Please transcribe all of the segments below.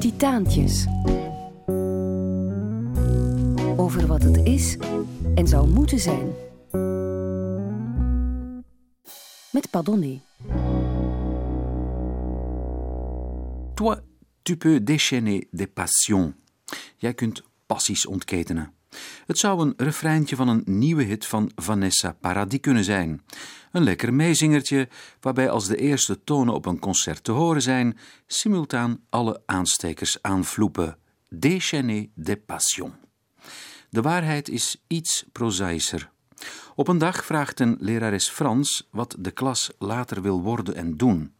Titaantjes. Over wat het is en zou moeten zijn. Met Pardonné. Toi, tu peux déchaîner des passions. Jij kunt passies ontketenen. Het zou een refreintje van een nieuwe hit van Vanessa Paradis kunnen zijn. Een lekker meezingertje, waarbij als de eerste tonen op een concert te horen zijn, simultaan alle aanstekers aanvloepen. Déchaîner des passions. De waarheid is iets prozaïscher. Op een dag vraagt een lerares Frans wat de klas later wil worden en doen.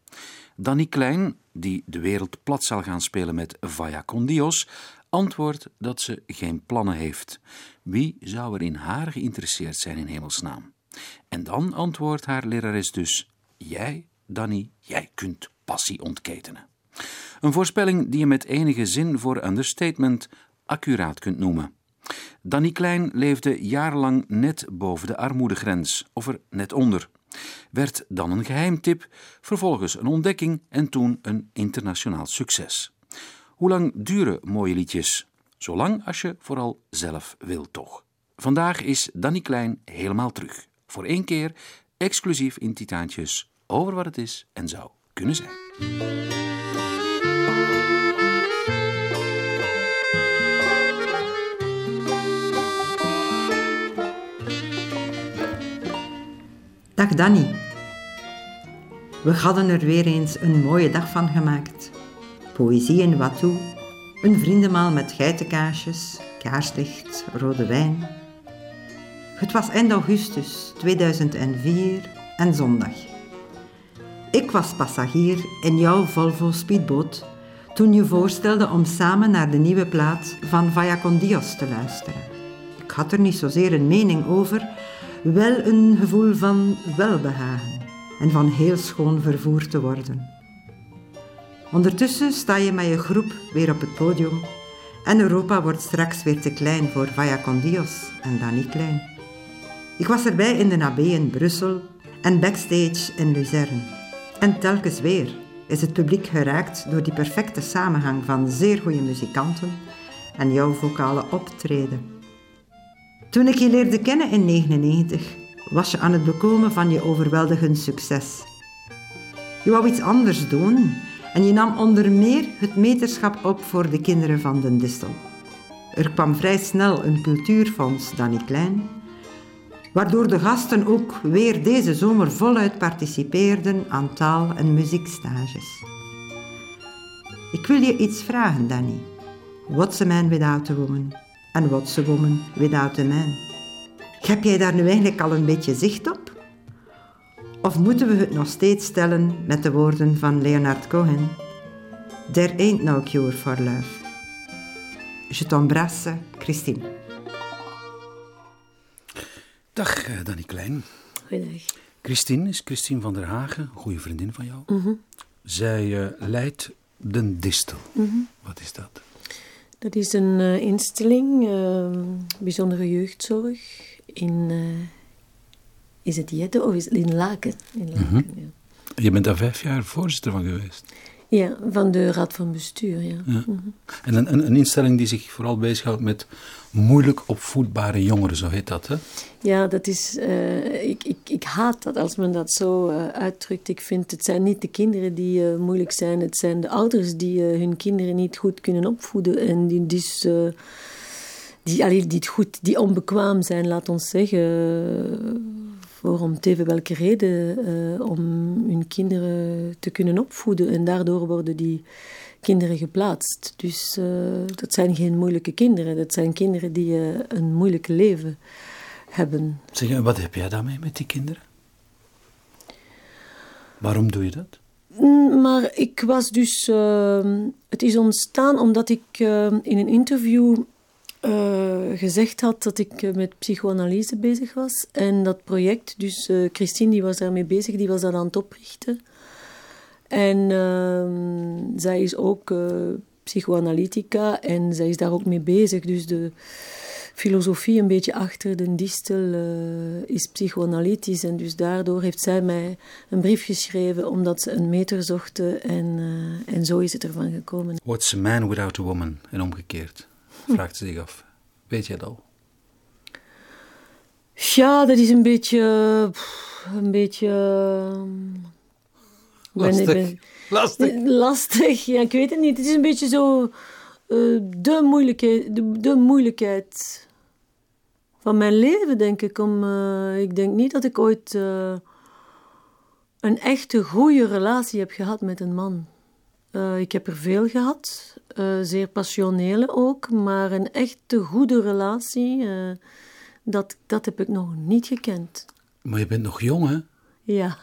Danny Klein, die de wereld plat zal gaan spelen met Vaya con Dios, antwoordt dat ze geen plannen heeft. Wie zou er in haar geïnteresseerd zijn in hemelsnaam? En dan antwoordt haar lerares dus: Jij, Danny, jij kunt passie ontketenen. Een voorspelling die je met enige zin voor understatement accuraat kunt noemen. Danny Klein leefde jarenlang net boven de armoedegrens, of er net onder. Werd dan een geheimtip, vervolgens een ontdekking en toen een internationaal succes. Hoe lang duren mooie liedjes? Zolang als je vooral zelf wilt, toch? Vandaag is Danny Klein helemaal terug. Voor één keer, exclusief in Titaantjes, over wat het is en zou kunnen zijn. Dag Danny. We hadden er weer eens een mooie dag van gemaakt. Poëzie en wat een vriendenmaal met geitenkaasjes, kaarslicht, rode wijn. Het was eind augustus 2004 en zondag. Ik was passagier in jouw Volvo speedboot toen je voorstelde om samen naar de nieuwe plaat van Vaya con Dios te luisteren. Ik had er niet zozeer een mening over, wel een gevoel van welbehagen en van heel schoon vervoerd te worden. Ondertussen sta je met je groep weer op het podium en Europa wordt straks weer te klein voor Vaya con Dios en niet klein. Ik was erbij in de AB in Brussel en backstage in Luzern. En telkens weer is het publiek geraakt door die perfecte samenhang van zeer goede muzikanten en jouw vocale optreden. Toen ik je leerde kennen in 1999, was je aan het bekomen van je overweldigend succes. Je wou iets anders doen en je nam onder meer het meterschap op voor de kinderen van den Distel. Er kwam vrij snel een cultuurfonds Danny Klein, waardoor de gasten ook weer deze zomer voluit participeerden aan taal- en muziekstages. Ik wil je iets vragen, Danny. What's a man without a woman? And what's a woman without a man? Heb jij daar nu eigenlijk al een beetje zicht op? Of moeten we het nog steeds stellen met de woorden van Leonard Cohen? There ain't no cure for love. Je t'embrasse, Christine. Dag, eh, Danny Klein. Goedendag. Christine is Christine van der Hagen, een goede vriendin van jou. Zij eh, leidt Den Distel. Wat is dat? Dat is een eh, instelling, bijzondere jeugdzorg in. Is het Jette of is het in Laken? In Laken ja. Je bent daar vijf jaar voorzitter van geweest. ja, van de Raad van Bestuur, ja. Ja. En een, een, een instelling die zich vooral bezighoudt met moeilijk opvoedbare jongeren, zo heet dat, hè? Ja, dat is. eh, ik, ik, ik haat dat als men dat zo eh, uitdrukt. Ik vind het zijn niet de kinderen die eh, moeilijk zijn, het zijn de ouders die hun kinderen niet goed kunnen opvoeden en die dus. die, allee, die, het goed, die onbekwaam zijn, laat ons zeggen, voor om teven welke reden, eh, om hun kinderen te kunnen opvoeden. En daardoor worden die kinderen geplaatst. Dus eh, dat zijn geen moeilijke kinderen, dat zijn kinderen die eh, een moeilijk leven hebben. Zeg, wat heb jij daarmee met die kinderen? Waarom doe je dat? Mm, Maar ik was dus. het is ontstaan omdat ik in een interview eh, gezegd had dat ik eh, met psychoanalyse bezig was. En dat project, dus eh, Christine die was daarmee bezig, die was dat aan het oprichten. En ehm, zij is ook psychoanalytica en zij is daar ook mee bezig. Dus de, filosofie een beetje achter de distel uh, is psychoanalytisch. En dus daardoor heeft zij mij een brief geschreven omdat ze een meter zochten. En, uh, en zo is het ervan gekomen. What's a man without a woman? En omgekeerd, vraagt ze zich af. Weet jij dat al? Ja, dat is een beetje... Een beetje... Lastig. Ben, lastig. Lastig, ja, ik weet het niet. Het is een beetje zo... Uh, de, moeilijkheid, de, de, moeilijkheid van mijn leven, denk ik. Om, uh, ik denk niet dat ik ooit uh, een echte goede relatie heb gehad met een man. Ik heb er veel gehad, zeer passionele ook, maar een echte goede relatie, dat, dat heb ik nog niet gekend. Maar je bent nog jong, hè? Ja,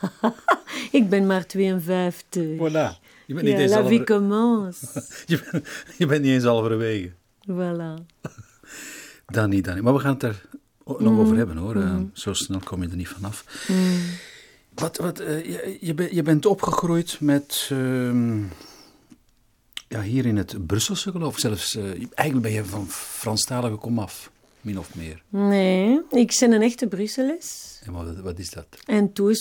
ik ben maar 52. Voilà. Je bent niet ja, eens la vie commence. je, bent, je bent niet eens halverwege. Voilà. Dan niet, dan niet. Maar we gaan het er nog mm. over hebben, hoor. Mm. zo snel kom je er niet vanaf. Mm. Wat, wat, uh, je, je, ben, je, bent opgegroeid met... Uh, ja, hier in het Brusselse geloof ik. Zelfs, uh, eigenlijk ben je van Franstalige komaf, min of meer. Nee, ik ben een echte Brusseles. En wat, wat is dat? En toen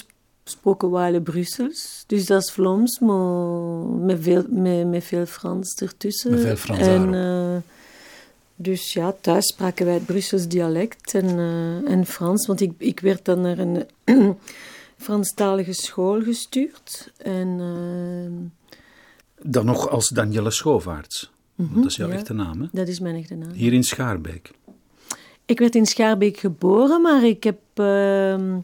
gesproken waren Brussels. Dus dat is Vlaams, maar met veel, met, met veel Frans ertussen. Met veel Frans en, uh, Dus ja, thuis spraken wij het Brussels dialect en, uh, en Frans. Want ik, ik werd dan naar een Franstalige school gestuurd. En, dan nog als Danielle Schoovaerts. Mm -hmm, dat is jouw ja, echte naam, hè? Dat is mijn echte naam. Hier in Schaarbeek. Ik werd in Schaarbeek geboren, maar ik heb ehm,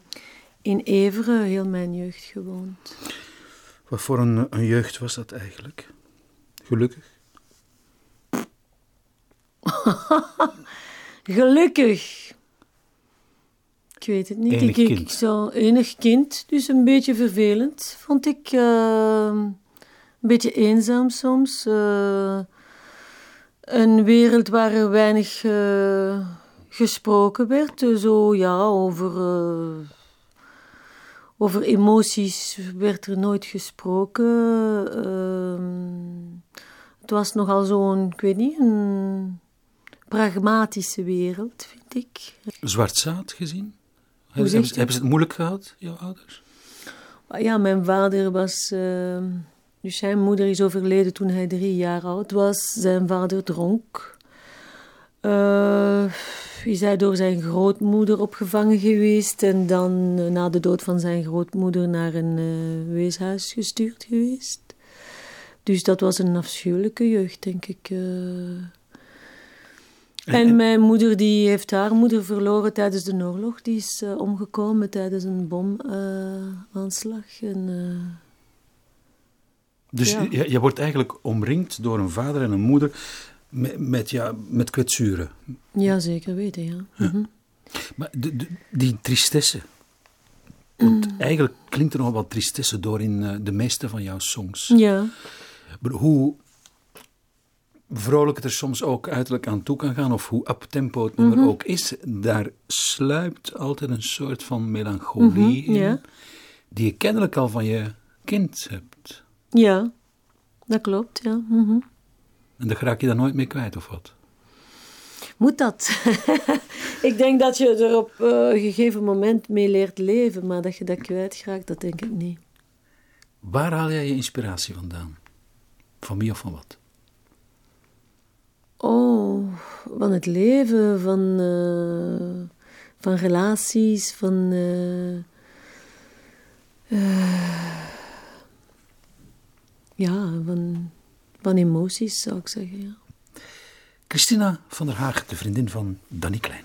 in Everen heel mijn jeugd gewoond. Wat voor een, een jeugd was dat eigenlijk? Gelukkig? Gelukkig. Ik weet het niet. Enig ik, kind. ik zo enig kind, dus een beetje vervelend, vond ik. Uh, een beetje eenzaam soms. Uh, een wereld waar er weinig uh, gesproken werd. Zo ja, over over emoties werd er nooit gesproken. Uh, het was nogal zo'n, ik weet niet, een pragmatische wereld, vind ik. Zwart zaad gezien? Hebben, hebben, ze, hebben, ze het moeilijk gehad, jouw ouders? Ja, mijn vader was. Uh, dus zijn moeder is overleden toen hij drie jaar oud was. Zijn vader dronk. Uh, is hij door zijn grootmoeder opgevangen geweest en dan uh, na de dood van zijn grootmoeder naar een uh, weeshuis gestuurd geweest. Dus dat was een afschuwelijke jeugd, denk ik. En, en, mijn moeder die heeft haar moeder verloren tijdens de oorlog. Die is omgekomen tijdens een bomaanslag. en, dus ja. je, je wordt eigenlijk omringd door een vader en een moeder met, met, ja, met kwetsuren. Ja, zeker weten, ja. ja. Mm -hmm. Maar de, de, die tristesse, want mm. eigenlijk klinkt er nog wat tristesse door in uh, de meeste van jouw songs. Ja. Maar hoe vrolijk het er soms ook uiterlijk aan toe kan gaan, of hoe uptempo het nummer mm -hmm. ook is, daar sluipt altijd een soort van melancholie -hmm, in, die je kennelijk al van je kind hebt. Ja, dat klopt, ja. Mhm. En dan raak je daar nooit meer kwijt, of wat? Moet dat? ik denk dat je er op uh, een gegeven moment mee leert leven, maar dat je dat kwijtraakt, dat denk ik niet. Waar haal jij je inspiratie vandaan? Van wie of van wat? Oh, van het leven, van, uh, van relaties, van. Uh, ja, van van emoties, zou ik zeggen. Ja. Christina van der Haag, de vriendin van Danny Klein.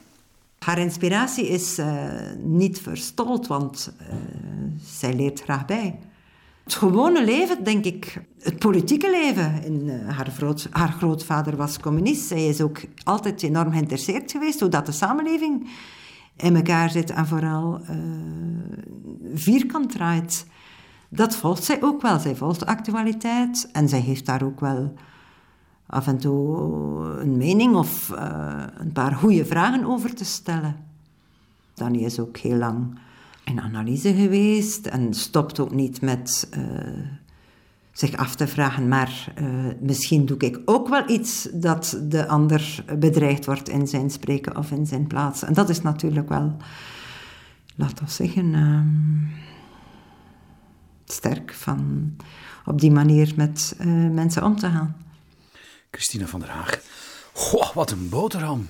Haar inspiratie is uh, niet verstold, want uh, zij leert graag bij. Het gewone leven, denk ik, het politieke leven. In, uh, haar, groot, haar, grootvader was communist. Zij is ook altijd enorm geïnteresseerd geweest hoe dat de samenleving in elkaar zit en vooral vierkant draait. Dat volgt zij ook wel. Zij volgt de actualiteit en zij heeft daar ook wel af en toe een mening of uh, een paar goede vragen over te stellen. Danny is ook heel lang in analyse geweest en stopt ook niet met uh, zich af te vragen, maar uh, misschien doe ik ook wel iets dat de ander bedreigd wordt in zijn spreken of in zijn plaats. En dat is natuurlijk wel, laten we zeggen, uh, sterk van op die manier met uh, mensen om te gaan. Christina van der Haag. Goh, wat een boterham.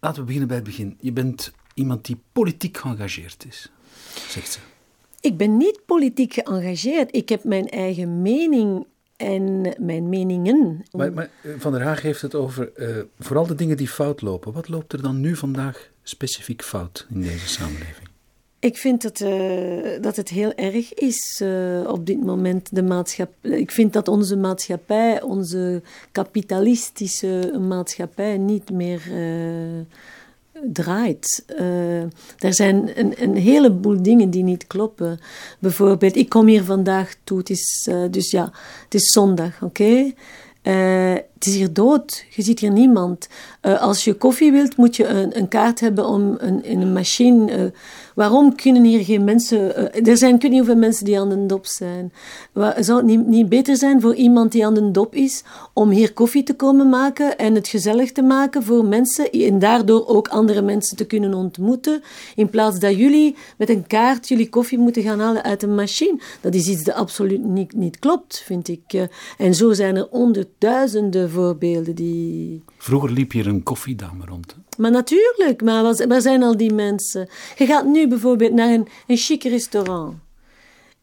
Laten we beginnen bij het begin. Je bent iemand die politiek geëngageerd is, zegt ze. Ik ben niet politiek geëngageerd. Ik heb mijn eigen mening en mijn meningen. Maar, maar eh, Van der Haag heeft het over uh, vooral de dingen die fout lopen. Wat loopt er dan nu vandaag specifiek fout in deze samenleving? Ik vind dat, uh, dat het heel erg is uh, op dit moment. De maatschappij. Ik vind dat onze maatschappij, onze kapitalistische maatschappij, niet meer uh, draait. er zijn een, een, heleboel dingen die niet kloppen. Bijvoorbeeld, ik kom hier vandaag toe, het is, dus ja, het is zondag, oké? Het is hier dood. Je ziet hier niemand. Als je koffie wilt, moet je een, een kaart hebben om een, in een machine Waarom kunnen hier geen mensen... Uh, er zijn, ik weet niet hoeveel mensen die aan de dop zijn. Zou het niet, niet beter zijn voor iemand die aan de dop is om hier koffie te komen maken en het gezellig te maken voor mensen en daardoor ook andere mensen te kunnen ontmoeten, in plaats dat jullie met een kaart jullie koffie moeten gaan halen uit een machine. Dat is iets dat absoluut niet, niet klopt, vind ik. Eh. En zo zijn er honderdduizenden voorbeelden die... Vroeger liep hier een koffiedame rond. Maar natuurlijk, maar waar zijn al die mensen? Je gaat nu bijvoorbeeld naar een, een chic restaurant.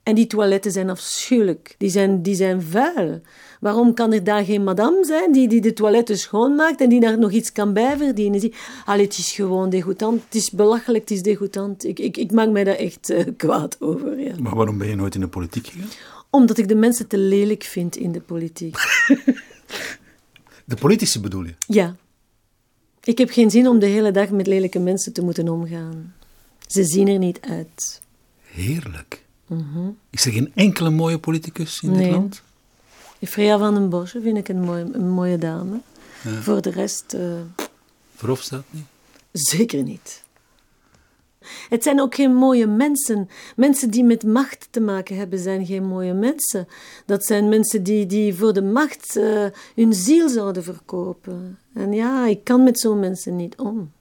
En die toiletten zijn afschuwelijk. Die zijn, die zijn vuil. Waarom kan er daar geen madame zijn die, die de toiletten schoonmaakt en die daar nog iets kan bijverdienen? Die, allee, het is gewoon degoutant. Het is belachelijk, het is degoutant. Ik, ik, ik maak mij daar echt uh, kwaad over. Ja. Maar waarom ben je nooit in de politiek gegaan? Omdat ik de mensen te lelijk vind in de politiek. de politische bedoel je? Ja. Ik heb geen zin om de hele dag met lelijke mensen te moeten omgaan. Ze zien er niet uit. Heerlijk. Mm Is er geen enkele mooie politicus in nee. dit land? Freya van den Bosche vind ik een mooie, een mooie dame. Ja. Voor de rest... Uh... Verhofstadt niet? Zeker niet. Het zijn ook geen mooie mensen. Mensen die met macht te maken hebben, zijn geen mooie mensen. Dat zijn mensen die, die voor de macht uh, hun ziel zouden verkopen. En ja, ik kan met zo'n mensen niet om.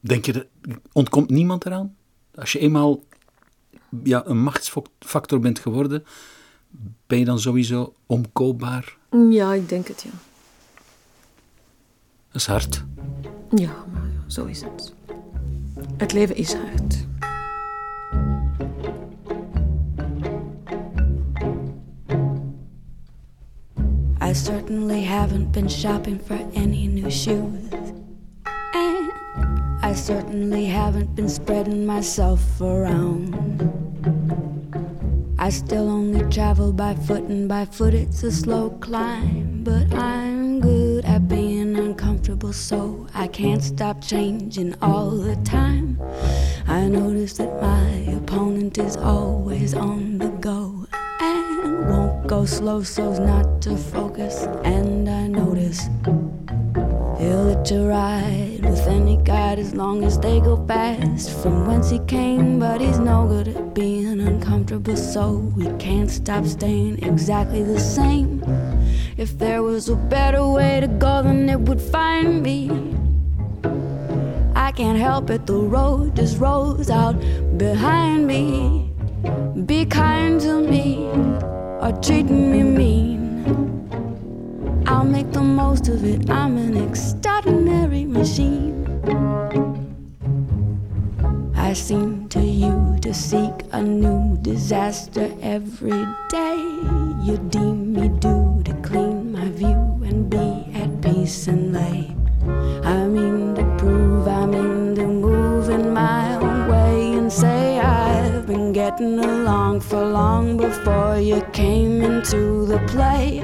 Denk je, dat ontkomt niemand eraan? Als je eenmaal ja, een machtsfactor bent geworden, ben je dan sowieso omkoopbaar? Ja, ik denk het, ja. Dat is hard. Ja, maar zo is het. Het leven is hard. I certainly haven't been shopping for any new shoes. And I certainly haven't been spreading myself around. I still only travel by foot, and by foot it's a slow climb. But I'm so I can't stop changing all the time. I notice that my opponent is always on the go and won't go slow so's not to focus. And I notice he'll let you ride with any guide as long as they go fast from whence he came. But he's no good at being uncomfortable, so we can't stop staying exactly the same. If there was a better way to go, then it would find me. I can't help it, the road just rolls out behind me. Be kind to me or treating me mean. I'll make the most of it, I'm an extraordinary machine. I seem to you to seek a new disaster every day. You deem me due peace and lay. I mean to prove I'm in to move in my own way and say I've been getting along for long before you came into the play.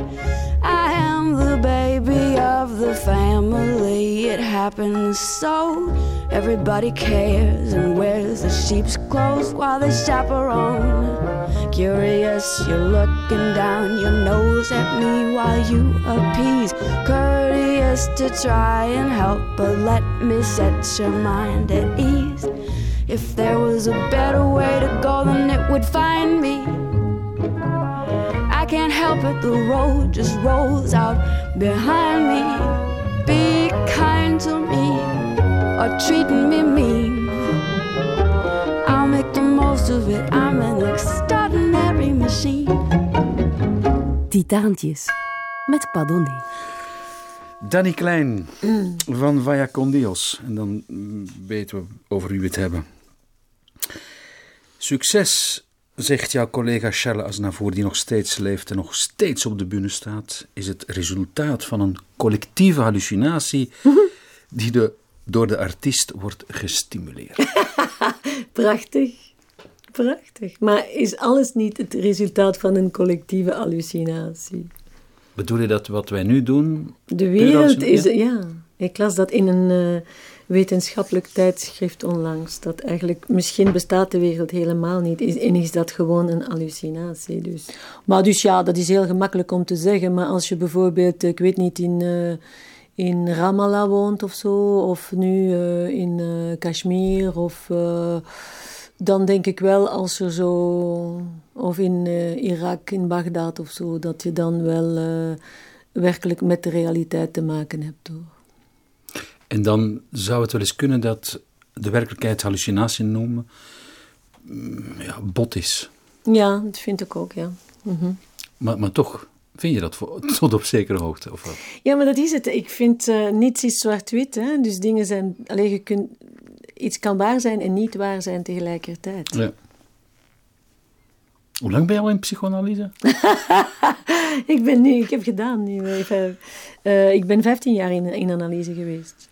I am the baby of the family. It happens so. Everybody cares and wears the sheep's clothes while they chaperone. Curious, you're looking down your nose at me while you appease. Courteous to try and help, but let me set your mind at ease. If there was a better way to go, then it would find me. I can't help it, the road just rolls out behind me. Be kind to me or treat me mean. I'll make the most of it. I'm an extraordinary Titaantjes met Padone. Danny Klein van Vaya Con Dios. En dan mm, weten we over wie we het hebben. Succes, zegt jouw collega Charles Aznavour, die nog steeds leeft en nog steeds op de bühne staat, is het resultaat van een collectieve hallucinatie die de, door de artiest wordt gestimuleerd. Prachtig. Prachtig. Maar is alles niet het resultaat van een collectieve hallucinatie? Bedoel je dat wat wij nu doen? De wereld is... Ja. Ja, ik las dat in een eh, wetenschappelijk tijdschrift onlangs. Dat eigenlijk, misschien bestaat de wereld helemaal niet. Is, en is dat gewoon een hallucinatie. Dus. Maar dus ja, dat is heel gemakkelijk om te zeggen. Maar als je bijvoorbeeld, ik weet niet, in... eh, in Ramallah woont of zo, of nu eh, in eh, Kashmir, of eh, dan denk ik wel als er zo, of in eh, Irak, in Bagdad of zo, dat je dan wel eh, werkelijk met de realiteit te maken hebt hoor. En dan zou het wel eens kunnen dat de werkelijkheid hallucinatie noemen mm, ja, bot is. Ja, dat vind ik ook, ja. Mhm. Maar, maar toch, vind je dat voor, tot op zekere hoogte? Of wat? Ja, maar dat is het. Ik vind eh, niets is zwart-wit. Hè? Dus dingen zijn... Alleen je kunt... Iets kan waar zijn en niet waar zijn tegelijkertijd. Ja. Hoe lang ben je al in psychoanalyse? ik ben nu... Ik heb gedaan nu. Even, eh, ik ben 15 jaar in, in analyse geweest.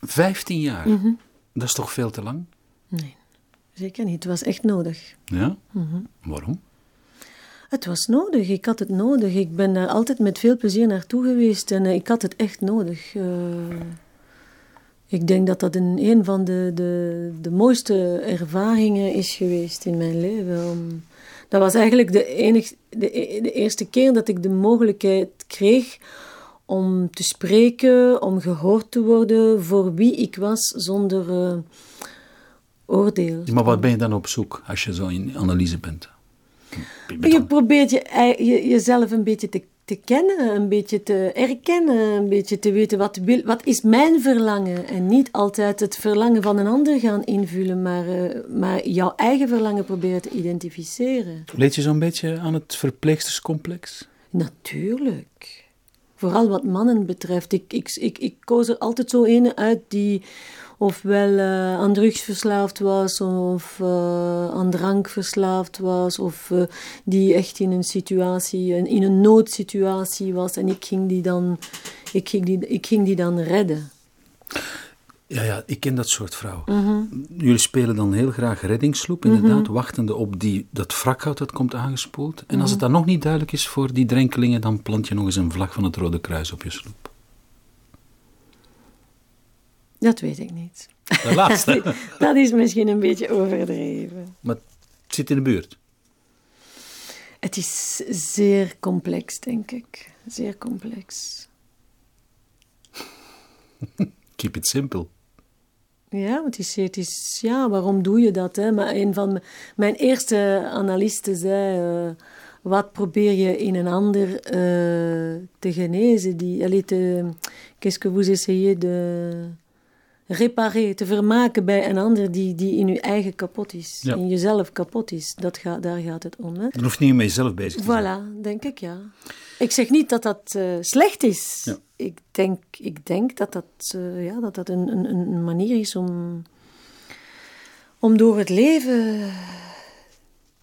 15 jaar. Dat is toch veel te lang? Nee, zeker niet. Het was echt nodig. Ja? Waarom? Het was nodig. Ik had het nodig. Ik ben daar altijd met veel plezier naartoe geweest en eh, ik had het echt nodig. Eh, ik denk dat dat een, een van de, de, de mooiste ervaringen is geweest in mijn leven. Om, dat was eigenlijk de, enig, de, de eerste keer dat ik de mogelijkheid kreeg om te spreken, om gehoord te worden voor wie ik was zonder eh, oordeel. Maar wat ben je dan op zoek als je zo in analyse bent? Je probeert je, jezelf een beetje te, te kennen, een beetje te erkennen, een beetje te weten wat, wil, wat is mijn verlangen. En niet altijd het verlangen van een ander gaan invullen, maar, eh, maar jouw eigen verlangen proberen te identificeren. Leed je zo'n beetje aan het verpleegsterscomplex? Natuurlijk. Vooral wat mannen betreft. Ik, ik, ik, ik koos er altijd zo een uit die ofwel eh, aan drugs verslaafd was, of eh, aan drank verslaafd was, of eh, die echt in een situatie, in een noodsituatie was. En ik ging die dan, ik ging die, ik ging die dan redden. Ja, ja, ik ken dat soort vrouwen. Jullie spelen dan heel graag reddingssloep, inderdaad, wachtende op die, dat wrakhout dat komt aangespoeld. En als het dan nog niet duidelijk is voor die drenkelingen, dan plant je nog eens een vlag van het Rode Kruis op je sloep. Dat weet ik niet. De laatste. Dat is misschien een beetje overdreven. maar het zit in de buurt. Het is zeer complex, denk ik. Zeer complex. Keep it simple. Ja, want is, het is, ja, waarom doe je dat? Hè? Maar een van mijn eerste analisten zei, eh, wat probeer je in een ander eh, te genezen? Die, allee, te, qu'est-ce que vous essayez de réparer, te vermaken bij een ander die, die in je eigen kapot is, Ja. in jezelf kapot is. Dat gaat, daar gaat het om. Hè? Dan hoeft niet met jezelf bezig te zijn. Voilà, denk ik, ja. Ik zeg niet dat dat eh, slecht is. Ja. Ik, denk, ik denk dat dat, eh, ja, dat, dat een, een, een manier is om, om door het leven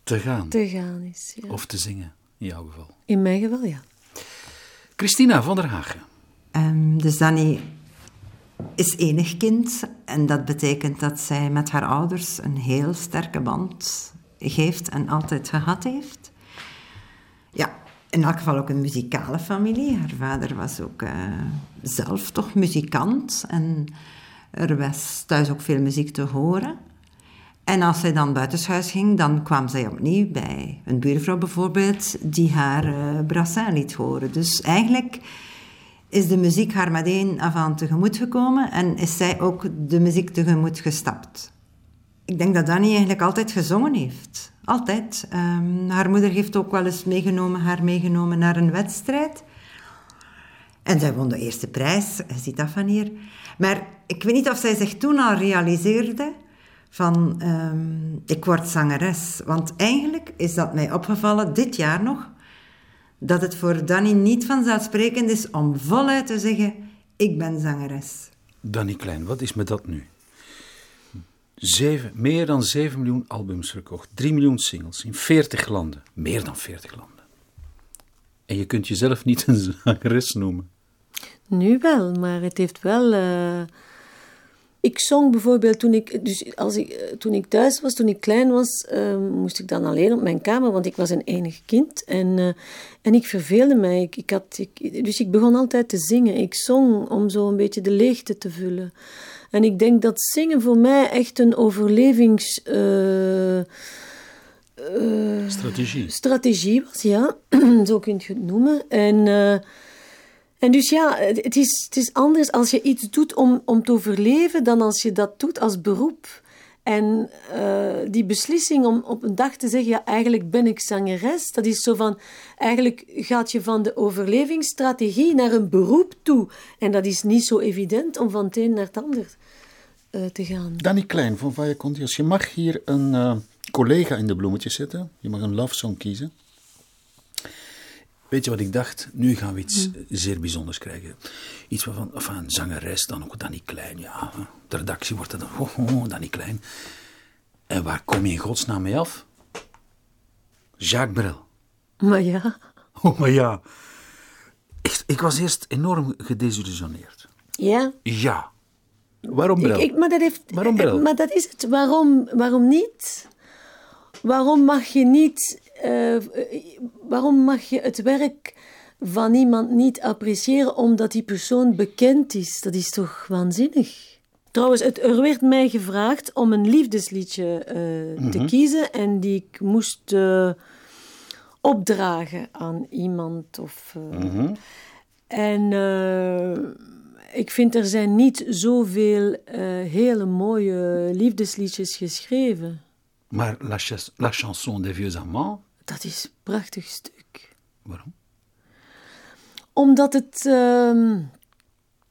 Te gaan. te gaan. Is, ja. Of te zingen, in jouw geval. In mijn geval, ja. Christina van der Hagen. Ehm, dus Danny is enig kind en dat betekent dat zij met haar ouders een heel sterke band heeft en altijd gehad heeft. Ja, in elk geval ook een muzikale familie. Haar vader was ook eh, zelf toch muzikant en er was thuis ook veel muziek te horen. En als zij dan buitenshuis ging, dan kwam zij opnieuw bij een buurvrouw bijvoorbeeld, die haar eh brassin liet horen. Dus eigenlijk is de muziek haar meteen af aan tegemoet gekomen en is zij ook de muziek tegemoet gestapt. Ik denk dat Danny eigenlijk altijd gezongen heeft. Altijd. Ehm, haar moeder heeft ook wel eens meegenomen, haar meegenomen naar een wedstrijd. En zij won de eerste prijs, ziet dat van hier. Maar ik weet niet of zij zich toen al realiseerde van ehm, ik word zangeres. Want eigenlijk is dat mij opgevallen, dit jaar nog, dat het voor Danny niet vanzelfsprekend is om voluit te zeggen ik ben zangeres. Danny Klein, wat is met dat nu? Zeven, meer dan 7 miljoen albums verkocht, 3 miljoen singles in 40 landen. Meer dan 40 landen. En je kunt jezelf niet een zangeres noemen. Nu wel, maar het heeft wel. Uh... Ik zong bijvoorbeeld toen ik, dus als ik, eh, toen ik thuis was, toen ik klein was, uh, moest ik dan alleen op mijn kamer, want ik was een enig kind. En, uh, en ik verveelde mij. Ik, ik had, ik, dus ik begon altijd te zingen. Ik zong om zo een beetje de leegte te vullen. En ik denk dat zingen voor mij echt een overlevings. Uh, strategie. Strategie was, ja. Zo kun je het noemen. En, en dus ja, het is, het is anders als je iets doet om, om te overleven dan als je dat doet als beroep. En uh, die beslissing om op een dag te zeggen, ja, eigenlijk ben ik zangeres, dat is zo van, eigenlijk gaat je van de overlevingsstrategie naar een beroep toe. En dat is niet zo evident om van het een naar het ander uh, te gaan. Danny Klein van Vaya Contios, je mag hier een uh, collega in de bloemetjes zetten. Je mag een love song kiezen. Weet je wat ik dacht? Nu gaan we iets hmm. zeer bijzonders krijgen. Iets waarvan, of een zangeres, dan ook Danny Klein. Ja, de redactie wordt er dan, oh, oh, Danny Klein. En waar kom je in godsnaam mee af? Jacques Brel. Maar ja. Oh, maar ja. Echt, ik was eerst enorm gedesillusioneerd. Ja? Ja. Waarom Brel? Ik, ik, maar, dat heeft, waarom Brel? Maar dat is het. Waarom, waarom niet? Waarom mag je niet... Uh, waarom mag je het werk van iemand niet appreciëren omdat die persoon bekend is? Dat is toch waanzinnig? Trouwens, het, er werd mij gevraagd om een liefdesliedje uh, mm-hmm. te kiezen en die ik moest uh, opdragen aan iemand. Of, mm-hmm. En ik vind er zijn niet zoveel hele mooie liefdesliedjes geschreven. Maar La, ch la Chanson des Vieux Amants... Dat is een prachtig stuk. Waarom? Omdat het... Uh...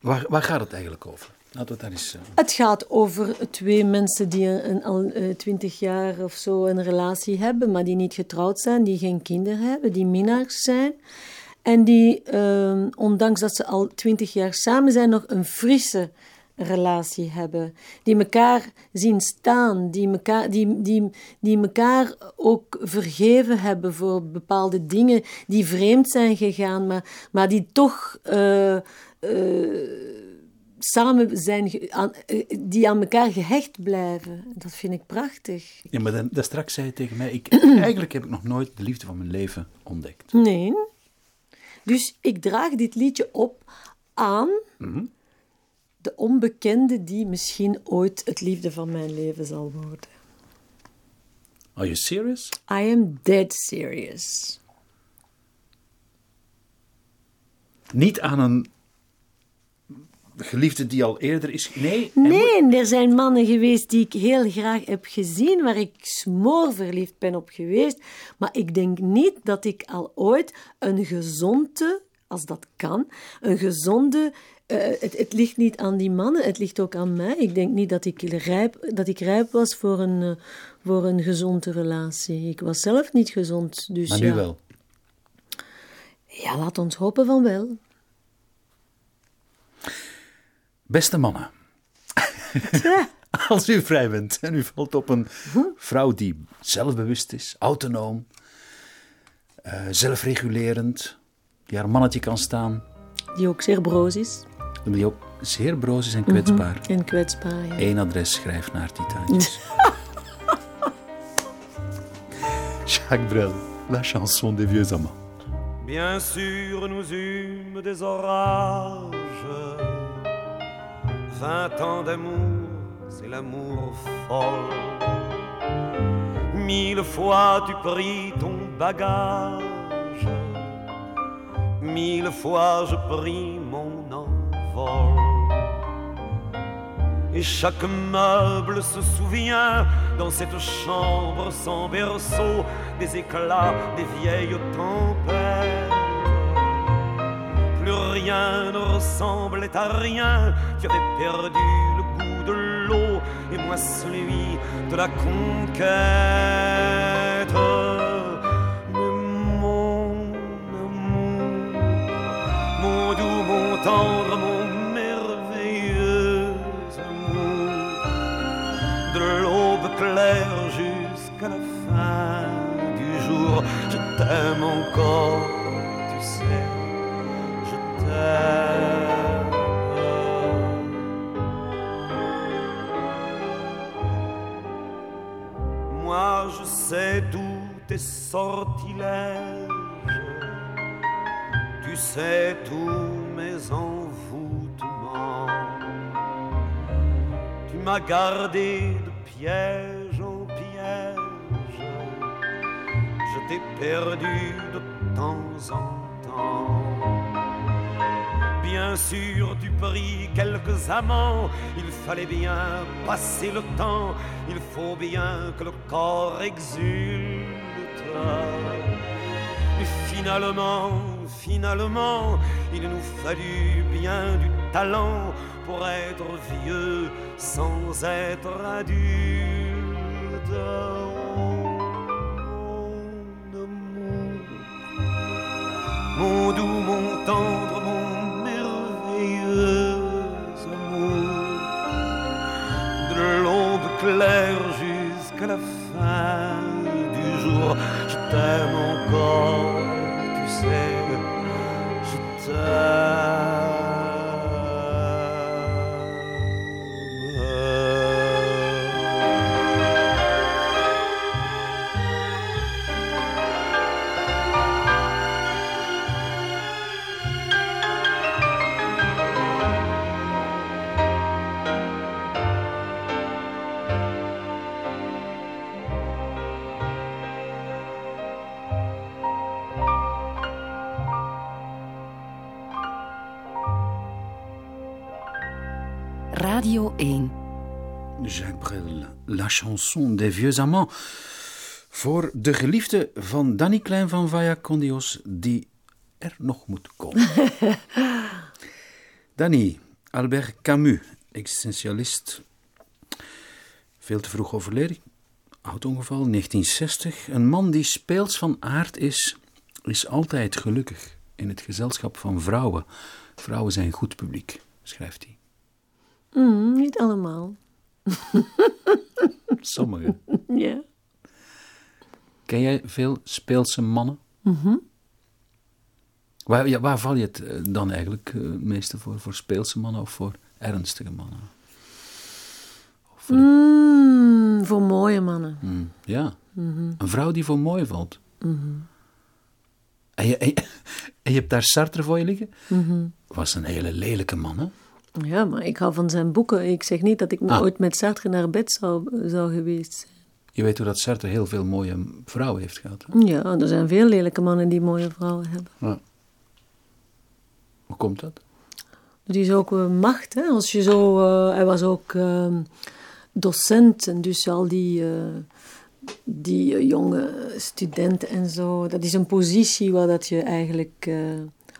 Waar, waar gaat het eigenlijk over? Laten we daar eens, uh... Het gaat over twee mensen die een, al uh, twintig jaar of zo een relatie hebben, maar die niet getrouwd zijn, die geen kinderen hebben, die minnaars zijn. En die, ehm, ondanks dat ze al twintig jaar samen zijn, nog een frisse relatie hebben. Die elkaar zien staan, die elkaar, die, die, die elkaar ook vergeven hebben voor bepaalde dingen die vreemd zijn gegaan, maar, maar die toch uh, uh, samen zijn, aan, uh, die aan elkaar gehecht blijven. Dat vind ik prachtig. Ja, maar dan, dan straks zei je tegen mij, ik, eigenlijk heb ik nog nooit de liefde van mijn leven ontdekt. Nee. Dus ik draag dit liedje op aan mm -hmm de onbekende die misschien ooit het liefde van mijn leven zal worden. Are you serious? I am dead serious. Niet aan een geliefde die al eerder is. Nee. Nee, er zijn mannen geweest die ik heel graag heb gezien, waar ik smoorverliefd ben op geweest. Maar ik denk niet dat ik al ooit een gezonde, als dat kan, een gezonde uh, het, het, ligt niet aan die mannen, het ligt ook aan mij. Ik denk niet dat ik rijp, dat ik rijp was voor een, uh, voor een gezonde relatie. Ik was zelf niet gezond. Dus maar nu ja. wel? Ja, laat ons hopen van wel. Beste mannen. Als u vrij bent en u valt op een vrouw die zelfbewust is, autonoom, uh, zelfregulerend, die haar mannetje kan staan. Die ook zeer broos is die ook zeer broos is en kwetsbaar. Mm -hmm. En kwetsbaar, ja. Eén adres schrijft naar Titaantjes. Jacques Brel, la chanson des vieux amants. Bien sûr, nous eûmes des orages. Vingt ans d'amour, c'est l'amour folle. Mille fois tu pris ton bagage. Mille fois je pris Et chaque meuble se souvient dans cette chambre sans berceau des éclats des vieilles tempêtes. Plus rien ne ressemblait à rien, tu avais perdu le goût de l'eau et moi celui de la conquête. Mais mon amour, mon doux, mon t'aime encore, tu sais, je t'aime. Moi je sais tous tes sortilèges, tu sais tous mes envoûtements. Tu m'as gardé de piège t'ai perdu de temps en temps. Bien sûr, tu pris quelques amants, il fallait bien passer le temps, il faut bien que le corps exulte. Mais finalement, finalement, il nous fallut bien du talent pour être vieux sans être adulte. Mon doux, mon tendre, mon merveilleux amour, de l'aube claire jusqu'à la fin du jour, je t'aime encore, tu sais, je t'aime. La chanson des vieux amants. Voor de geliefde van Danny Klein van Vaya Condios, die er nog moet komen. Danny, Albert Camus, existentialist. Veel te vroeg overleden. Auto-ongeval, 1960. Een man die speels van aard is, is altijd gelukkig in het gezelschap van vrouwen. Vrouwen zijn goed publiek, schrijft hij. Mm, niet allemaal. Sommigen. Ja. Ken jij veel speelse mannen? waar, ja, waar val je het eh, dan eigenlijk eh, het meeste voor? Voor speelse mannen of voor ernstige mannen? Of voor- Mm, voor mooie mannen. Mm, ja, een vrouw die voor mooi valt. En, je, en, je, en je hebt daar Sartre voor je liggen? Was een hele lelijke man, hè? Ja, maar ik hou van zijn boeken. Ik zeg niet dat ik Ah. ooit met Sartre naar bed zou, zou geweest zijn. Je weet hoe dat Sartre heel veel mooie vrouwen heeft gehad. Hè? Ja, er zijn veel lelijke mannen die mooie vrouwen hebben. Ja. Hoe komt dat? Die is ook eh, macht, hè. Als je zo... eh, hij was ook ehm, docent en dus al die... eh, die jonge studenten en zo. Dat is een positie waar dat je eigenlijk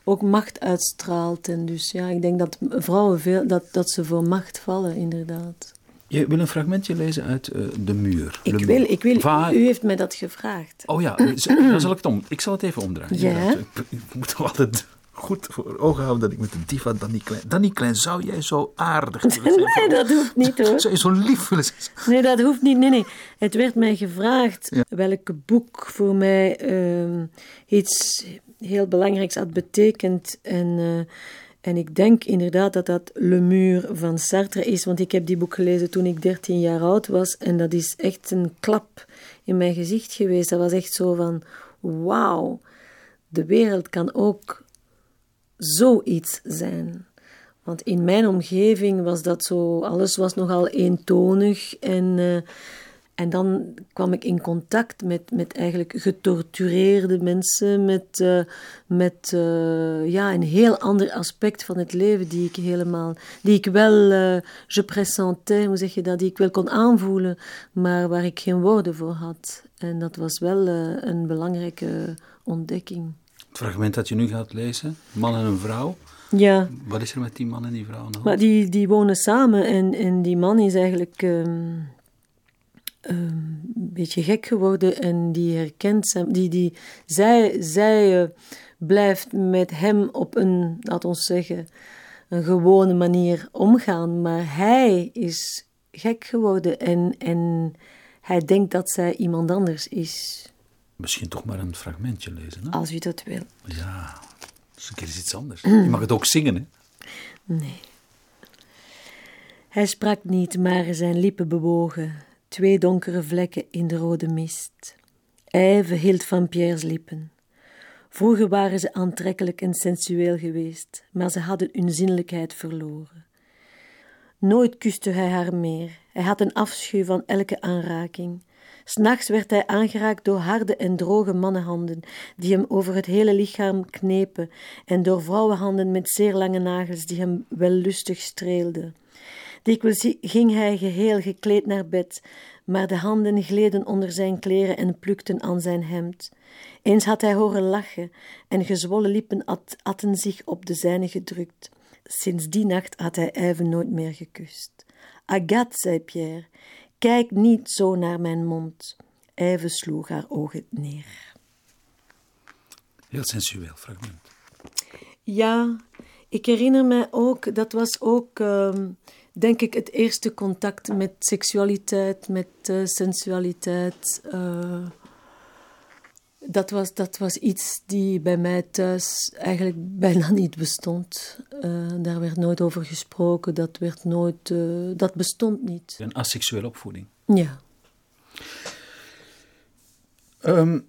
ook macht uitstraalt. En dus ja, ik denk dat vrouwen veel, dat, dat ze voor macht vallen, inderdaad. Je wil een fragmentje lezen uit eh, De Muur. Ik wil, ik wil, Va- u heeft mij dat gevraagd. Oh ja, dan zal ik het om. Ik zal het even omdraaien. Ja. Ik, ik moet toch altijd goed voor ogen houden dat ik met de diva Danny Klein... Danny Klein, zou jij zo aardig willen zijn? Nee, dat hoeft niet hoor. Zou je zo lief willen zijn? Nee, dat hoeft niet. Nee, nee. Het werd mij gevraagd Ja. welk boek voor mij ehm, iets heel belangrijks had betekend. En, eh, en ik denk inderdaad dat dat Le Mur van Sartre is, want ik heb die boek gelezen toen ik 13 jaar oud was. En dat is echt een klap in mijn gezicht geweest. Dat was echt zo van, wauw, de wereld kan ook zoiets zijn. Want in mijn omgeving was dat zo, alles was nogal eentonig en, eh, En dan kwam ik in contact met, met eigenlijk getortureerde mensen, met, uh, met uh, ja, een heel ander aspect van het leven die ik helemaal, die ik wel, uh, je pressentais, hoe zeg je dat, die ik wel kon aanvoelen, maar waar ik geen woorden voor had. En dat was wel een belangrijke ontdekking. Het fragment dat je nu gaat lezen, man en een vrouw. Ja. Wat is er met die man en die vrouw? Maar die, die wonen samen en, en die man is eigenlijk um, een beetje gek geworden en die herkent hem. Die, die, zij zij uh, blijft met hem op een, laat ons zeggen, een gewone manier omgaan, maar hij is gek geworden en, en hij denkt dat zij iemand anders is. Misschien toch maar een fragmentje lezen. Hè? Als u dat wil. Ja, dat is een keer iets anders. Je mag het ook zingen, hè? Nee. Hij sprak niet, maar zijn lippen bewogen twee donkere vlekken in de rode mist. Ijve hield van Pierre's lippen. Vroeger waren ze aantrekkelijk en sensueel geweest, maar ze hadden hun zinnelijkheid verloren. Nooit kuste hij haar meer. Hij had een afschuw van elke aanraking. S'nachts werd hij aangeraakt door harde en droge mannenhanden, die hem over het hele lichaam knepen, en door vrouwenhanden met zeer lange nagels, die hem wellustig streelden. Dikwijls ging hij geheel gekleed naar bed, maar de handen gleden onder zijn kleren en plukten aan zijn hemd. Eens had hij horen lachen en gezwollen lippen at, atten zich op de zijne gedrukt. Sinds die nacht had hij even nooit meer gekust. Agathe, zei Pierre, kijk niet zo naar mijn mond. Even sloeg haar ogen neer. Heel sensueel fragment. Ja, ik herinner me ook, dat was ook, uh, denk ik, het eerste contact met seksualiteit, met uh, sensualiteit. Uh, dat, was, dat was iets die bij mij thuis eigenlijk bijna niet bestond. Uh, daar werd nooit over gesproken, dat, werd nooit, dat bestond niet. Een asexuele opvoeding. Ja. Um,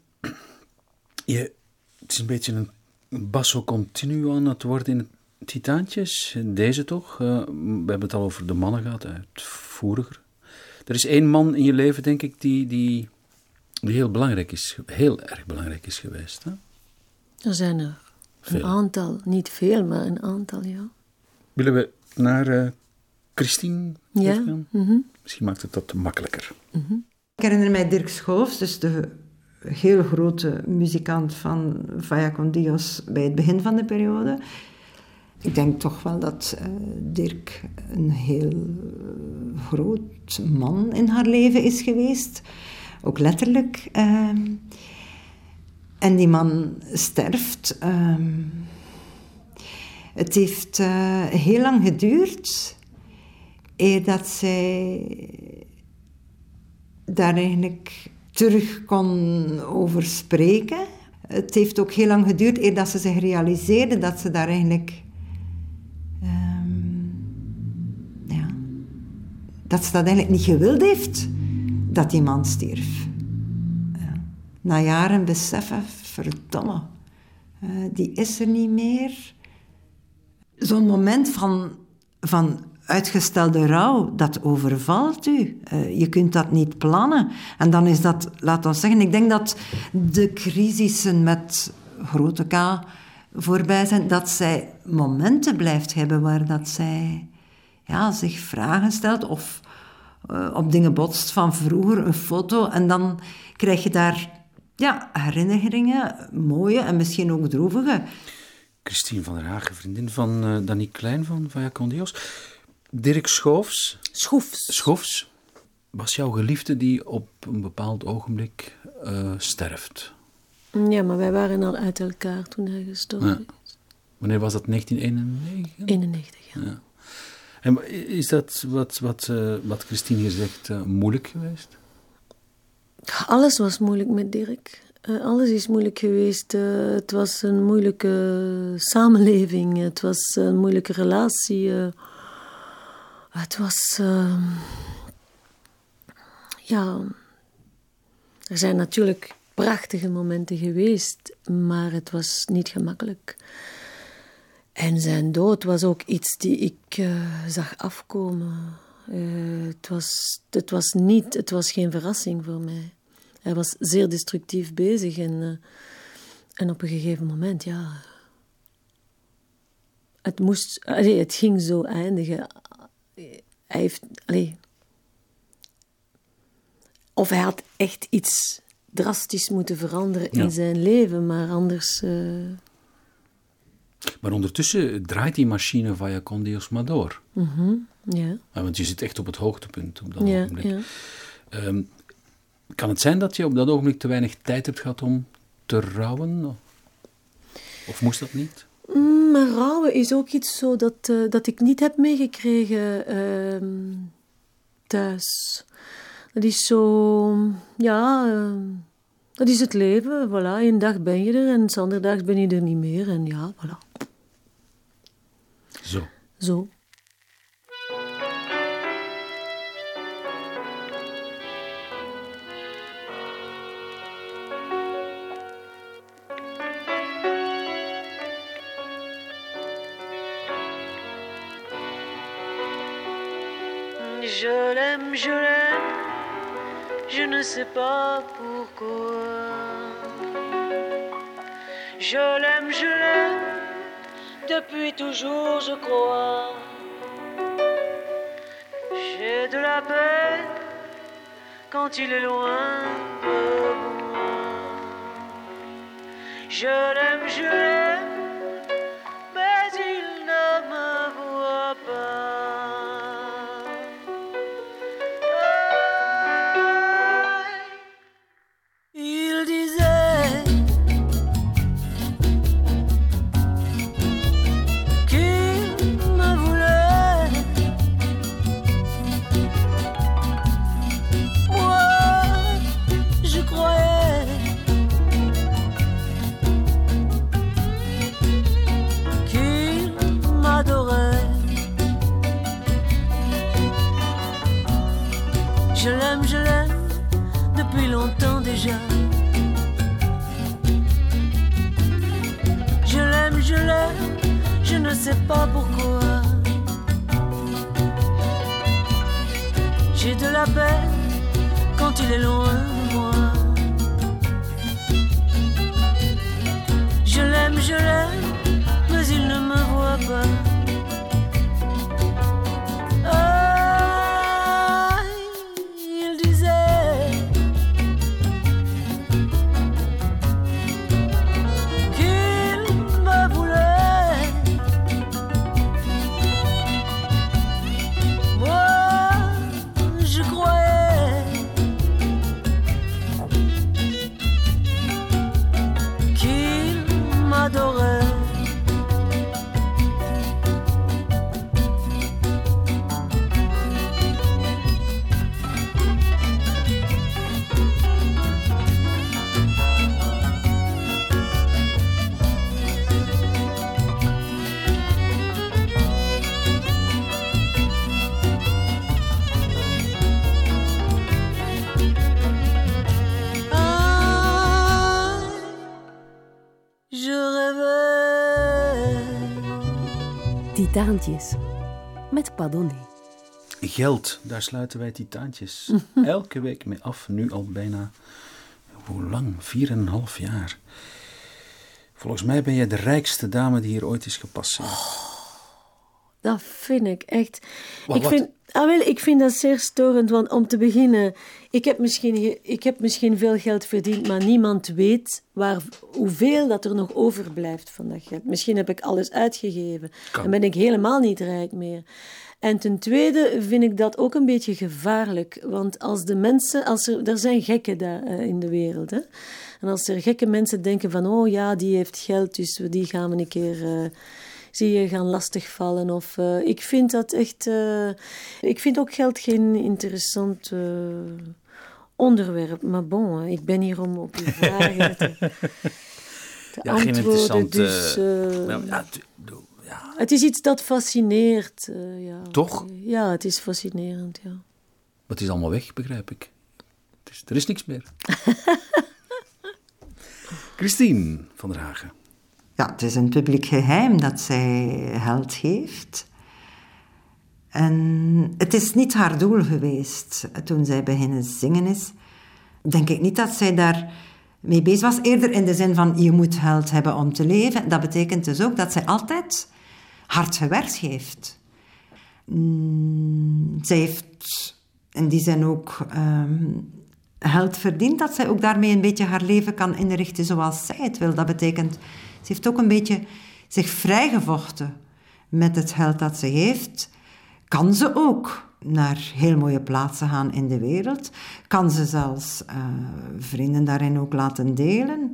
je, het is een beetje een basso continu aan het worden in het Titaantjes, deze toch? Uh, we hebben het al over de mannen gehad, uitvoeriger. Er is één man in je leven, denk ik, die, die, die heel belangrijk is, heel erg belangrijk is geweest. Hè? Er zijn er veel. een aantal, niet veel, maar een aantal, ja. Willen we naar uh, Christine ja. gaan? Mm -hmm. Misschien maakt het dat makkelijker. Mm -hmm. Ik herinner mij Dirk Schoofs, dus de heel grote muzikant van Vaya con Dios bij het begin van de periode. Ik denk toch wel dat uh, Dirk een heel groot man in haar leven is geweest. Ook letterlijk. Uh, en die man sterft. Uh, het heeft uh, heel lang geduurd eer dat zij daar eigenlijk terug kon over spreken. Het heeft ook heel lang geduurd eer dat ze zich realiseerde dat ze daar eigenlijk dat ze dat eigenlijk niet gewild heeft, dat die man stierf. Ja. Na jaren beseffen, verdomme, uh, die is er niet meer. Zo'n moment van, van uitgestelde rouw, dat overvalt u. Uh, je kunt dat niet plannen. En dan is dat, laat ons zeggen, ik denk dat de crisissen met grote K voorbij zijn, dat zij momenten blijft hebben waar dat zij ja, zich vragen stelt of uh, op dingen botst van vroeger, een foto. En dan krijg je daar ja, herinneringen, mooie en misschien ook droevige. Christine van der Hagen, vriendin van uh, Danny Klein van Vaya Condios. Dirk Schoofs. Schoefs. Schoofs was jouw geliefde die op een bepaald ogenblik uh, sterft. Ja, maar wij waren al uit elkaar toen hij gestorven ja. is. Wanneer was dat? 1991? 91, ja. ja. Is dat wat, wat, uh, wat Christine hier zegt uh, moeilijk geweest? Alles was moeilijk met Dirk. Uh, alles is moeilijk geweest. het was een moeilijke samenleving. Het was een moeilijke relatie. het was. ja. Er zijn natuurlijk prachtige momenten geweest, maar het was niet gemakkelijk. En zijn dood was ook iets die ik uh, zag afkomen. eh, het, was, het was niet, het was geen verrassing voor mij. Hij was zeer destructief bezig en, eh, en op een gegeven moment, ja. Het moest, allee, het ging zo eindigen. Hij heeft, allee, of hij had echt iets drastisch moeten veranderen in zijn leven, maar anders. Maar ondertussen draait die machine via Condios maar door. ja, Ja, want je zit echt op het hoogtepunt op dat ogenblik. Ehm, kan het zijn dat je op dat ogenblik te weinig tijd hebt gehad om te rouwen? Of moest dat niet? Mm, Maar rouwen is ook iets zo dat, eh, dat ik niet heb meegekregen ehm, thuis. Dat is zo, ja, ehm, dat is het leven. Voilà, een dag ben je er en zonderdags ben je er niet meer. En ja, voilà, Zo. zo. Ne sais pas pourquoi. Je l'aime, je l'aime, depuis toujours je crois. J'ai de la peine quand il est loin de moi. Je l'aime, je l'aime, quand il est loin. Titaantjes. Met Padone. Geld, daar sluiten wij titaantjes elke week mee af. Nu al bijna, hoe lang? Vier en een half jaar. Volgens mij ben je de rijkste dame die hier ooit is gepasseerd. Dat vind ik echt. Wat- ik, wat? vind, ah, wel, ik vind dat zeer storend, want om te beginnen, ik heb misschien, ik heb misschien veel geld verdiend, maar niemand weet waar, hoeveel dat er nog overblijft van dat geld. Misschien heb ik alles uitgegeven Kan. en ben ik helemaal niet rijk meer. En ten tweede vind ik dat ook een beetje gevaarlijk, want als de mensen, als er, er zijn gekken daar eh, in de wereld, hè? en als er gekke mensen denken van, oh ja, die heeft geld, dus die gaan we een keer eh, zie je gaan lastigvallen. Of, eh, ik vind dat echt. ik vind ook geld geen interessant onderwerp. Maar bon, ik ben hier om op uw vragen te, te Ja, geen antwoorden. Dus, eh, eh, Ja, ja, het is iets dat fascineert. eh, ja. Toch? Ja, het is fascinerend, ja. Maar het is allemaal weg, begrijp ik. Het is, er is niks meer. Christine van der Hagen. Ja, het is een publiek geheim dat zij geld heeft. En het is niet haar doel geweest toen zij beginnen zingen is. Denk ik niet dat zij daar mee bezig was. Eerder in de zin van je moet geld hebben om te leven. Dat betekent dus ook dat zij altijd hard gewerkt heeft. Mm, zij heeft in die zin ook ehm, geld verdiend, dat zij ook daarmee een beetje haar leven kan inrichten zoals zij het wil. Dat betekent, ze heeft ook een beetje zich vrijgevochten met het geld dat ze heeft. Kan ze ook naar heel mooie plaatsen gaan in de wereld? Kan ze zelfs uh, vrienden daarin ook laten delen?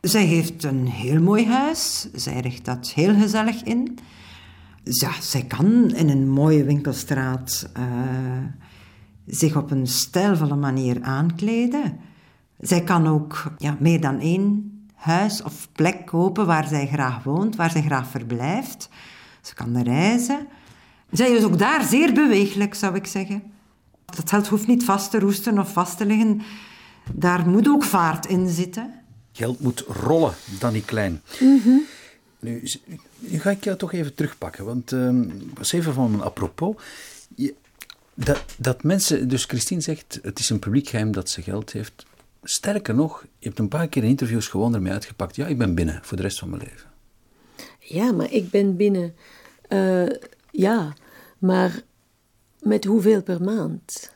Zij heeft een heel mooi huis. Zij richt dat heel gezellig in. Ja, zij kan in een mooie winkelstraat uh, zich op een stijlvolle manier aankleden. Zij kan ook ja, meer dan één huis of plek kopen waar zij graag woont, waar zij graag verblijft. Ze kan reizen. Zij is ook daar zeer bewegelijk, zou ik zeggen. Dat geld hoeft niet vast te roesten of vast te liggen. Daar moet ook vaart in zitten. Geld moet rollen, Danny Klein. nu, nu, ga ik jou toch even terugpakken, want uh, was even van een apropos. Je, dat, dat mensen, dus Christine zegt, het is een publiek geheim dat ze geld heeft. Sterker nog, je hebt een paar keer in interviews gewoon ermee uitgepakt. Ja, ik ben binnen voor de rest van mijn leven. Ja, maar ik ben binnen. Uh, ja, maar met hoeveel per maand?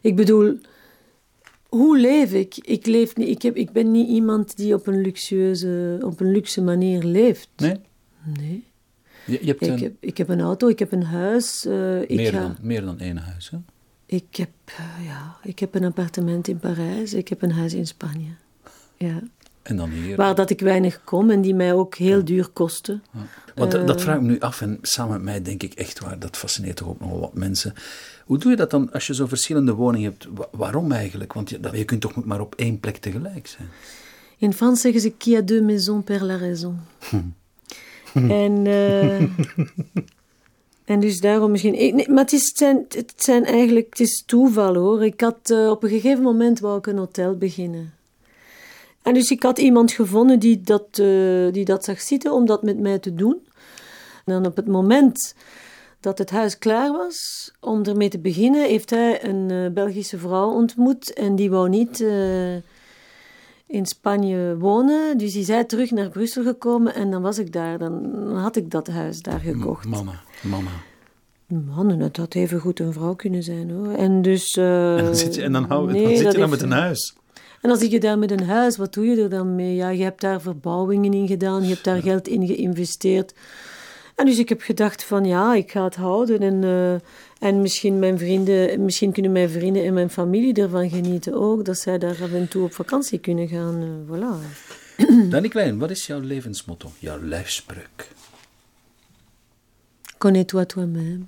Ik bedoel, hoe leef ik? Ik, leef niet, ik, heb, ik ben niet iemand die op een luxueuze, op een luxe manier leeft. Nee? Nee. Je, je hebt ik, een, heb, ik heb een auto, ik heb een huis. Uh, ik meer, ga, dan, meer dan één huis, hè? Ik heb, uh, ja, ik heb een appartement in Parijs, ik heb een huis in Spanje. Ja. En dan hier. Waar dat ik weinig kom en die mij ook heel duur kosten. Ja. Want Uh, dat vraag ik me nu af en samen met mij denk ik echt waar, dat fascineert toch ook nog wel wat mensen. Hoe doe je dat dan als je zo verschillende woningen hebt? Wa- waarom eigenlijk? Want je, je kunt toch maar op één plek tegelijk zijn? In Frans zeggen ze qui a deux maisons perd la raison. en, eh, en dus daarom misschien. nee, maar het, is, het, zijn, het zijn eigenlijk het is toeval hoor. Ik had eh, op een gegeven moment wou ik een hotel beginnen. En dus ik had iemand gevonden die dat, eh, die dat zag zitten om dat met mij te doen. En dan op het moment dat het huis klaar was om ermee te beginnen, heeft hij een eh, Belgische vrouw ontmoet en die wou niet eh, in Spanje wonen. Dus die zei terug naar Brussel gekomen en dan was ik daar. Dan had ik dat huis daar gekocht. Mannen, mannen. Mannen, het had even goed een vrouw kunnen zijn hoor. En dus. En dan zit je, en dan hou, nee, dan zit je dan heeft- met een huis. En zit je daar met een huis, wat doe je er dan mee? Ja, je hebt daar verbouwingen in gedaan, je hebt daar geld in geïnvesteerd. En dus ik heb gedacht van ja, ik ga het houden. En, eh, en misschien, mijn vrienden, misschien kunnen mijn vrienden en mijn familie ervan genieten ook. Dat zij daar af en toe op vakantie kunnen gaan. eh, voilà. Danny Klein, wat is jouw levensmotto, jouw lijfspreuk? Connais-toi toi-même.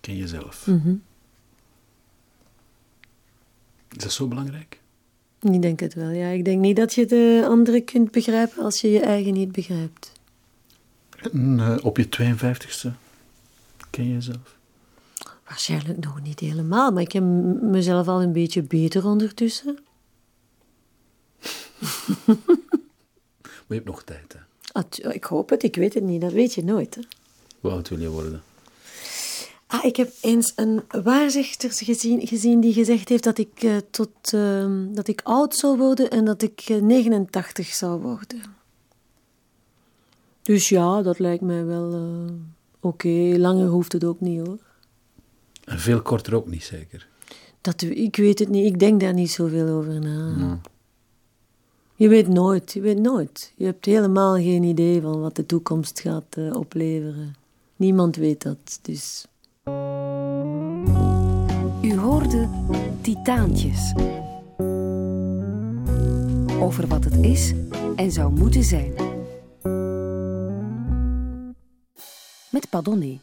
Ken jezelf. Mhm. Is dat zo belangrijk? Ik denk het wel, ja. Ik denk niet dat je de anderen kunt begrijpen als je je eigen niet begrijpt. En, eh, op je 52ste ken je jezelf? Waarschijnlijk nog niet helemaal, maar ik heb m- mezelf al een beetje beter ondertussen. Maar je hebt nog tijd, hè? Ah, ik hoop het, ik weet het niet, dat weet je nooit. Hè. Hoe oud wil je worden? Ah, ik heb eens een waarzegster gezien, gezien die gezegd heeft dat ik, eh, tot, ehm, dat ik oud zou worden en dat ik eh, 89 zou worden. Dus ja, dat lijkt mij wel eh, oké. Langer hoeft het ook niet hoor. En veel korter ook niet, zeker? Dat, ik weet het niet, ik denk daar niet zoveel over na. Je weet nooit, je weet nooit. Je hebt helemaal geen idee van wat de toekomst gaat eh, opleveren. Niemand weet dat, dus... U hoorde Titaantjes. Over wat het is en zou moeten zijn. Met Padonné.